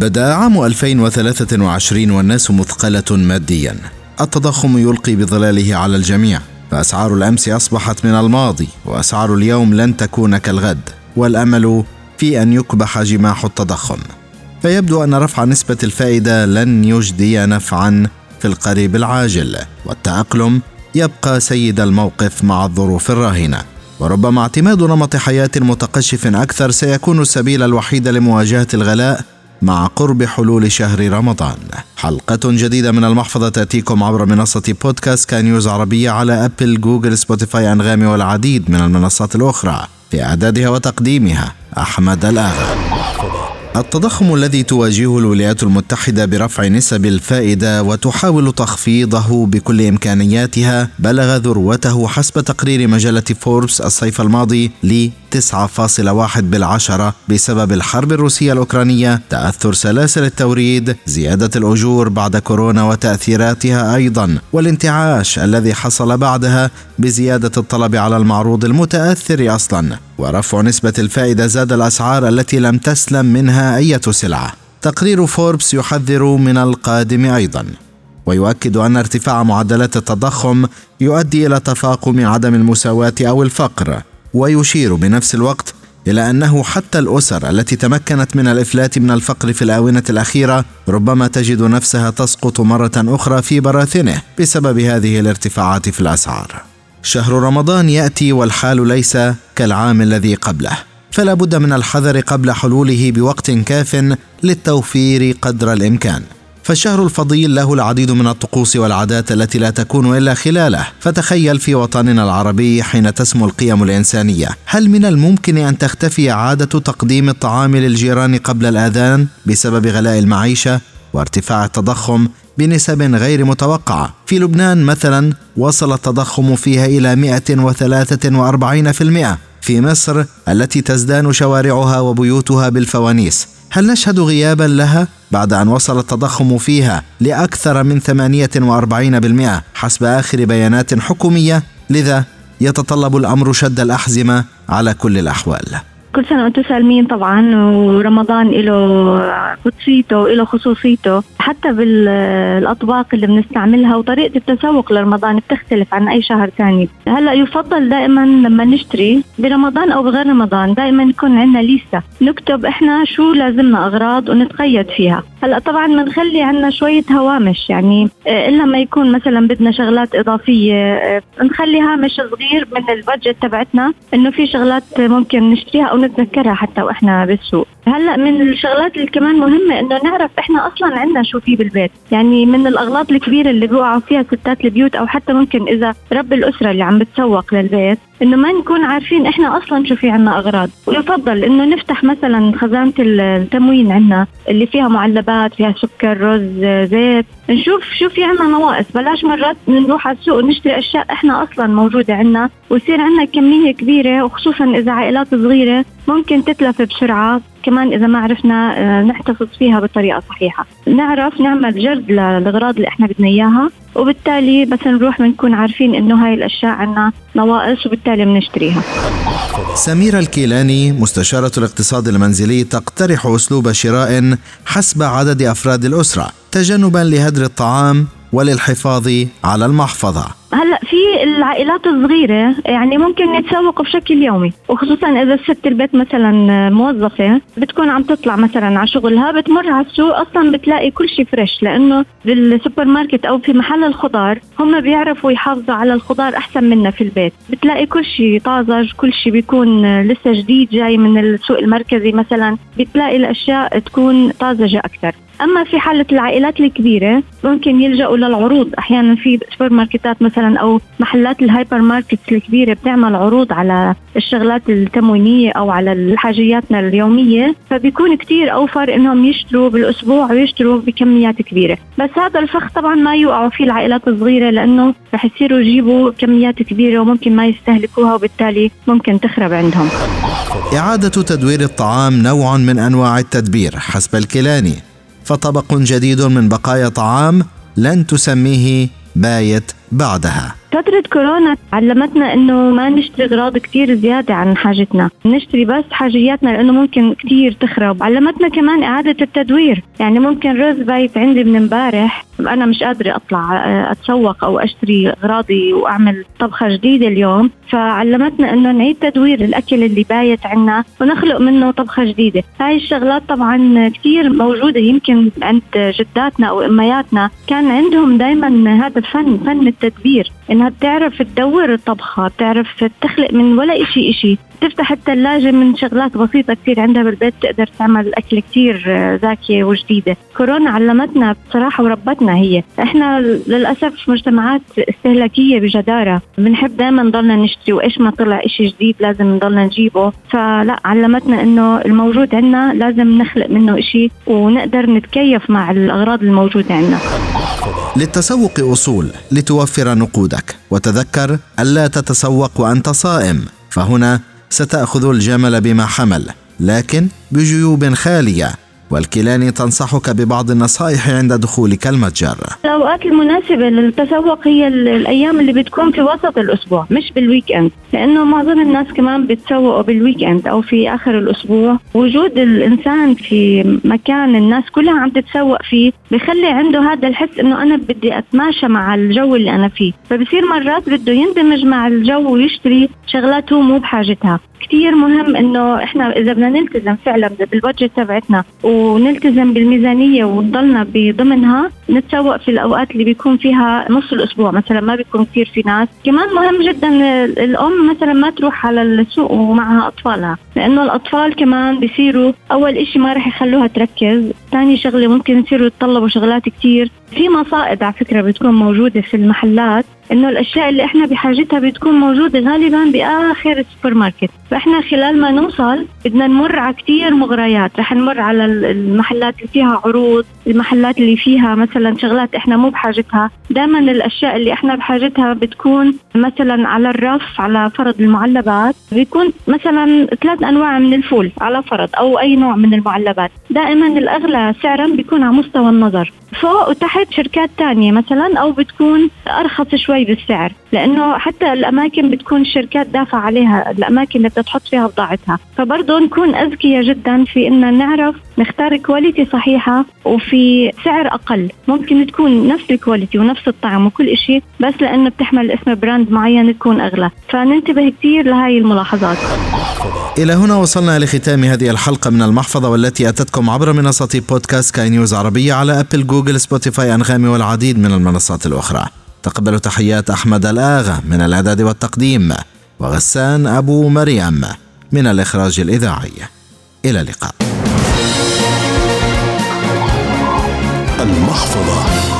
بدأ عام 2023 والناس مثقلة ماديا. التضخم يلقي بظلاله على الجميع. فأسعار الأمس أصبحت من الماضي وأسعار اليوم لن تكون كالغد. والأمل في أن يكبح جماح التضخم. فيبدو أن رفع نسبة الفائدة لن يجدي نفعا في القريب العاجل. والتأقلم يبقى سيد الموقف مع الظروف الراهنة. وربما اعتماد نمط حياة متقشف أكثر سيكون السبيل الوحيد لمواجهة الغلاء مع قرب حلول شهر رمضان. حلقة جديدة من المحفظة تأتيكم عبر منصة بودكاست كان عربية على Apple Google Spotify أنغامي والعديد من المنصات الأخرى. في إعدادها وتقديمها أحمد الآغا. التضخم الذي تواجهه الولايات المتحدة برفع نسب الفائدة وتحاول تخفيضه بكل إمكانياتها بلغ ذروته حسب تقرير مجلة فوربس الصيف الماضي ل 9.1 بالعشرة بسبب الحرب الروسية الأوكرانية تأثر سلاسل التوريد زيادة الأجور بعد كورونا وتأثيراتها أيضا والانتعاش الذي حصل بعدها بزيادة الطلب على المعروض المتأثر أصلا ورفع نسبة الفائدة زاد الأسعار التي لم تسلم منها أي سلعة. تقرير فوربس يحذر من القادم أيضا. ويؤكد أن ارتفاع معدلات التضخم يؤدي إلى تفاقم عدم المساواة أو الفقر. ويشير بنفس الوقت إلى أنه حتى الأسر التي تمكنت من الإفلات من الفقر في الآونة الأخيرة ربما تجد نفسها تسقط مرة أخرى في براثنه بسبب هذه الارتفاعات في الأسعار. شهر رمضان يأتي والحال ليس كالعام الذي قبله فلا بد من الحذر قبل حلوله بوقت كاف للتوفير قدر الإمكان. فالشهر الفضيل له العديد من الطقوس والعادات التي لا تكون إلا خلاله. فتخيل في وطننا العربي حين تسمو القيم الإنسانية. هل من الممكن أن تختفي عادة تقديم الطعام للجيران قبل الآذان بسبب غلاء المعيشة وارتفاع التضخم بنسب غير متوقعة؟ في لبنان مثلا وصل التضخم فيها إلى 143% في مصر التي تزدان شوارعها وبيوتها بالفوانيس. هل نشهد غيابا لها بعد أن وصل التضخم فيها لأكثر من 48% حسب آخر بيانات حكومية؟ لذا يتطلب الأمر شد الأحزمة على كل الأحوال. كل سنة وأنتم سالمين طبعا ورمضان له قدسيته وله خصوصيته. حتى بالأطباق اللي بنستعملها وطريقة التسوق لرمضان بتختلف عن أي شهر ثاني. هلأ يفضل دائما لما نشتري برمضان أو بغير رمضان دائما يكون عندنا ليستة. نكتب إحنا شو لازمنا أغراض ونتقيد فيها. هلأ طبعا بنخلي عندنا شوية هوامش يعني آه، إلا ما يكون مثلا بدنا شغلات إضافية آه، نخلي هامش صغير من البادجت تبعتنا إنه في شغلات ممكن نشتريها أو نتذكرها حتى وإحنا بالسوق. هلا من الشغلات اللي كمان مهمة إنه نعرف إحنا أصلا عندنا شو في بالبيت. يعني من الأغلاط الكبيرة اللي بيوقعوا فيها ستات البيوت أو حتى ممكن إذا رب الأسرة اللي عم بتسوق للبيت إنه ما نكون عارفين إحنا أصلا شو في عنا أغراض. ويفضل إنه نفتح مثلا خزانة التموين عنا اللي فيها معلبات فيها سكر رز زيت. نشوف شو في عنا نواقص. بلاش مرات نروح على السوق ونشتري أشياء إحنا أصلا موجودة عنا. ويصير عنا كمية كبيرة وخصوصا إذا عائلات صغيرة ممكن تتلف بسرعة. كمان إذا ما عرفنا آه، نحتفظ فيها بطريقة صحيحة. نعرف نعمل جرد للاغراض اللي إحنا بدنا إياها وبالتالي بس نروح بنكون عارفين إنه هاي الأشياء عنا نواقص وبالتالي بنشتريها. سميرة الكيلاني مستشارة الاقتصاد المنزلي تقترح أسلوب شراء حسب عدد أفراد الأسرة تجنبا لهدر الطعام وللحفاظ على المحفظة. هلا في العائلات الصغيرة يعني ممكن يتسوقوا بشكل يومي وخصوصا إذا ست البيت مثلا موظفة بتكون عم تطلع مثلا على شغلها بتمر على السوق أصلا بتلاقي كل شيء fresh لأنه بالسوبر ماركت أو في محل الخضار هم بيعرفوا يحافظوا على الخضار أحسن منا في البيت. بتلاقي كل شيء طازج كل شيء بيكون لسه جديد جاي من السوق المركزي مثلا بتلاقي الأشياء تكون طازجة أكثر أما في حالة العائلات الكبيرة ممكن يلجأوا للعروض. أحيانا في سوبر ماركتات مثلا أو محلات الهايبر ماركت الكبيرة بتعمل عروض على الشغلات التموينية أو على حاجياتنا اليومية فبيكون كتير أوفر إنهم يشتروا بالأسبوع ويشتروا بكميات كبيرة. بس هذا الفخ طبعا ما يوقعوا فيه العائلات الصغيرة لأنه رح يصيروا يجيبوا كميات كبيرة وممكن ما يستهلكوها وبالتالي ممكن تخرب عندهم. إعادة تدوير الطعام نوع من أنواع التدبير حسب الكيلاني. فطبق جديد من بقايا طعام لن تسميه بايت. بعدها. فترة كورونا علمتنا إنه ما نشتري أغراض كثير زيادة عن حاجتنا، نشتري بس حاجياتنا لأنه ممكن كثير تخرب، علمتنا كمان إعادة التدوير، يعني ممكن رز بايت عندي من امبارح أنا مش قادرة أطلع آه، أتسوق أو أشتري أغراضي وأعمل طبخة جديدة اليوم، فعلمتنا إنه نعيد تدوير الأكل اللي بايت عنا ونخلق منه طبخة جديدة، هاي الشغلات طبعا كثير موجودة. يمكن عند جداتنا أو أمياتنا كان عندهم دائما هذا الفن فن التدبير إنها بتعرف تدور الطبخة بتعرف تخلق من ولا إشي إشي. تفتح الثلاجة من شغلات بسيطة كثير عندها بالبيت تقدر تعمل أكل كثير ذكية وجديدة. كورونا علمتنا بصراحة وربتنا هي. إحنا للأسف مجتمعات استهلاكية بجدارة. بنحب دائما نضلنا نشتري وإيش ما طلع إشي جديد لازم نضلنا نجيبه. فلا علمتنا إنه الموجود عندنا لازم نخلق منه إشي ونقدر نتكيف مع الأغراض الموجودة عندنا. للتسوق أصول لتوفر نقودك. وتذكر ألا تتسوق وأنت صائم. فهنا ستأخذ الجمل بما حمل لكن بجيوب خالية. والكيلاني تنصحك ببعض النصائح عند دخولك المتجر. الأوقات المناسبة للتسوق هي الأيام اللي بتكون في وسط الأسبوع مش بال weekend لأنه معظم الناس كمان بتسوقوا بال weekend أو في آخر الأسبوع. وجود الإنسان في مكان الناس كلها عم تتسوق فيه بخلي عنده هذا الحس إنه أنا بدي أتماشى مع الجو اللي أنا فيه. فبصير مرات بده يندمج مع الجو ويشتري شغلات هو مو بحاجتها. كثير مهم إنه إحنا إذا بدنا نلتزم فعلا بال budget تبعتنا ونلتزم بالميزانية ونضلنا بضمنها نتسوق في الأوقات اللي بيكون فيها نص الأسبوع مثلا ما بيكون كثير في ناس. كمان مهم جدا الأم مثلا ما تروح على السوق ومعها أطفالها لأنه الأطفال كمان بيصيروا أول إشي ما رح يخلوها تركز ثاني شغلة ممكن يصيروا يتطلبوا شغلات كثير في مصائد على فكرة بتكون موجودة في المحلات إنه الأشياء اللي إحنا بحاجتها بتكون موجودة غالبا بآخر السوبر ماركت فإحنا خلال ما نوصل بدنا نمر على كثير مغريات. رح نمر على المحلات اللي فيها عروض المحلات اللي فيها مثلا شغلات إحنا مو بحاجتها. دائما الأشياء اللي إحنا بحاجتها بتكون مثلا على الرف على فرض المعلبات. بيكون مثلا ثلاث أنواع من الفول على فرض أو أي نوع من المعلبات. دائما الأغلى سعرا بيكون على مستوى النظر. فوق وتحت شركات تانية مثلا أو بتكون أرخص شوي بالسعر. لأنه حتى الأماكن بتكون الشركات دافعة عليها الأماكن اللي بدها تحط فيها بضاعتها فبرضه نكون أذكياء جدا في ان نعرف نختار quality صحيحة وفي سعر أقل. ممكن تكون نفس ال quality ونفس الطعم وكل شيء بس لأنه بتحمل اسم brand معين تكون أغلى. فننتبه كثير لهي الملاحظات. إلى هنا وصلنا لختام هذه الحلقة من المحفظة والتي أتتكم عبر منصة بودكاست سكاي نيوز عربية على Apple Google Spotify أنغامي والعديد من المنصات الأخرى. تقبلوا تحيات أحمد الآغا من الإعداد والتقديم وغسان أبو مريم من الإخراج الإذاعي. إلى اللقاء. المحفظة.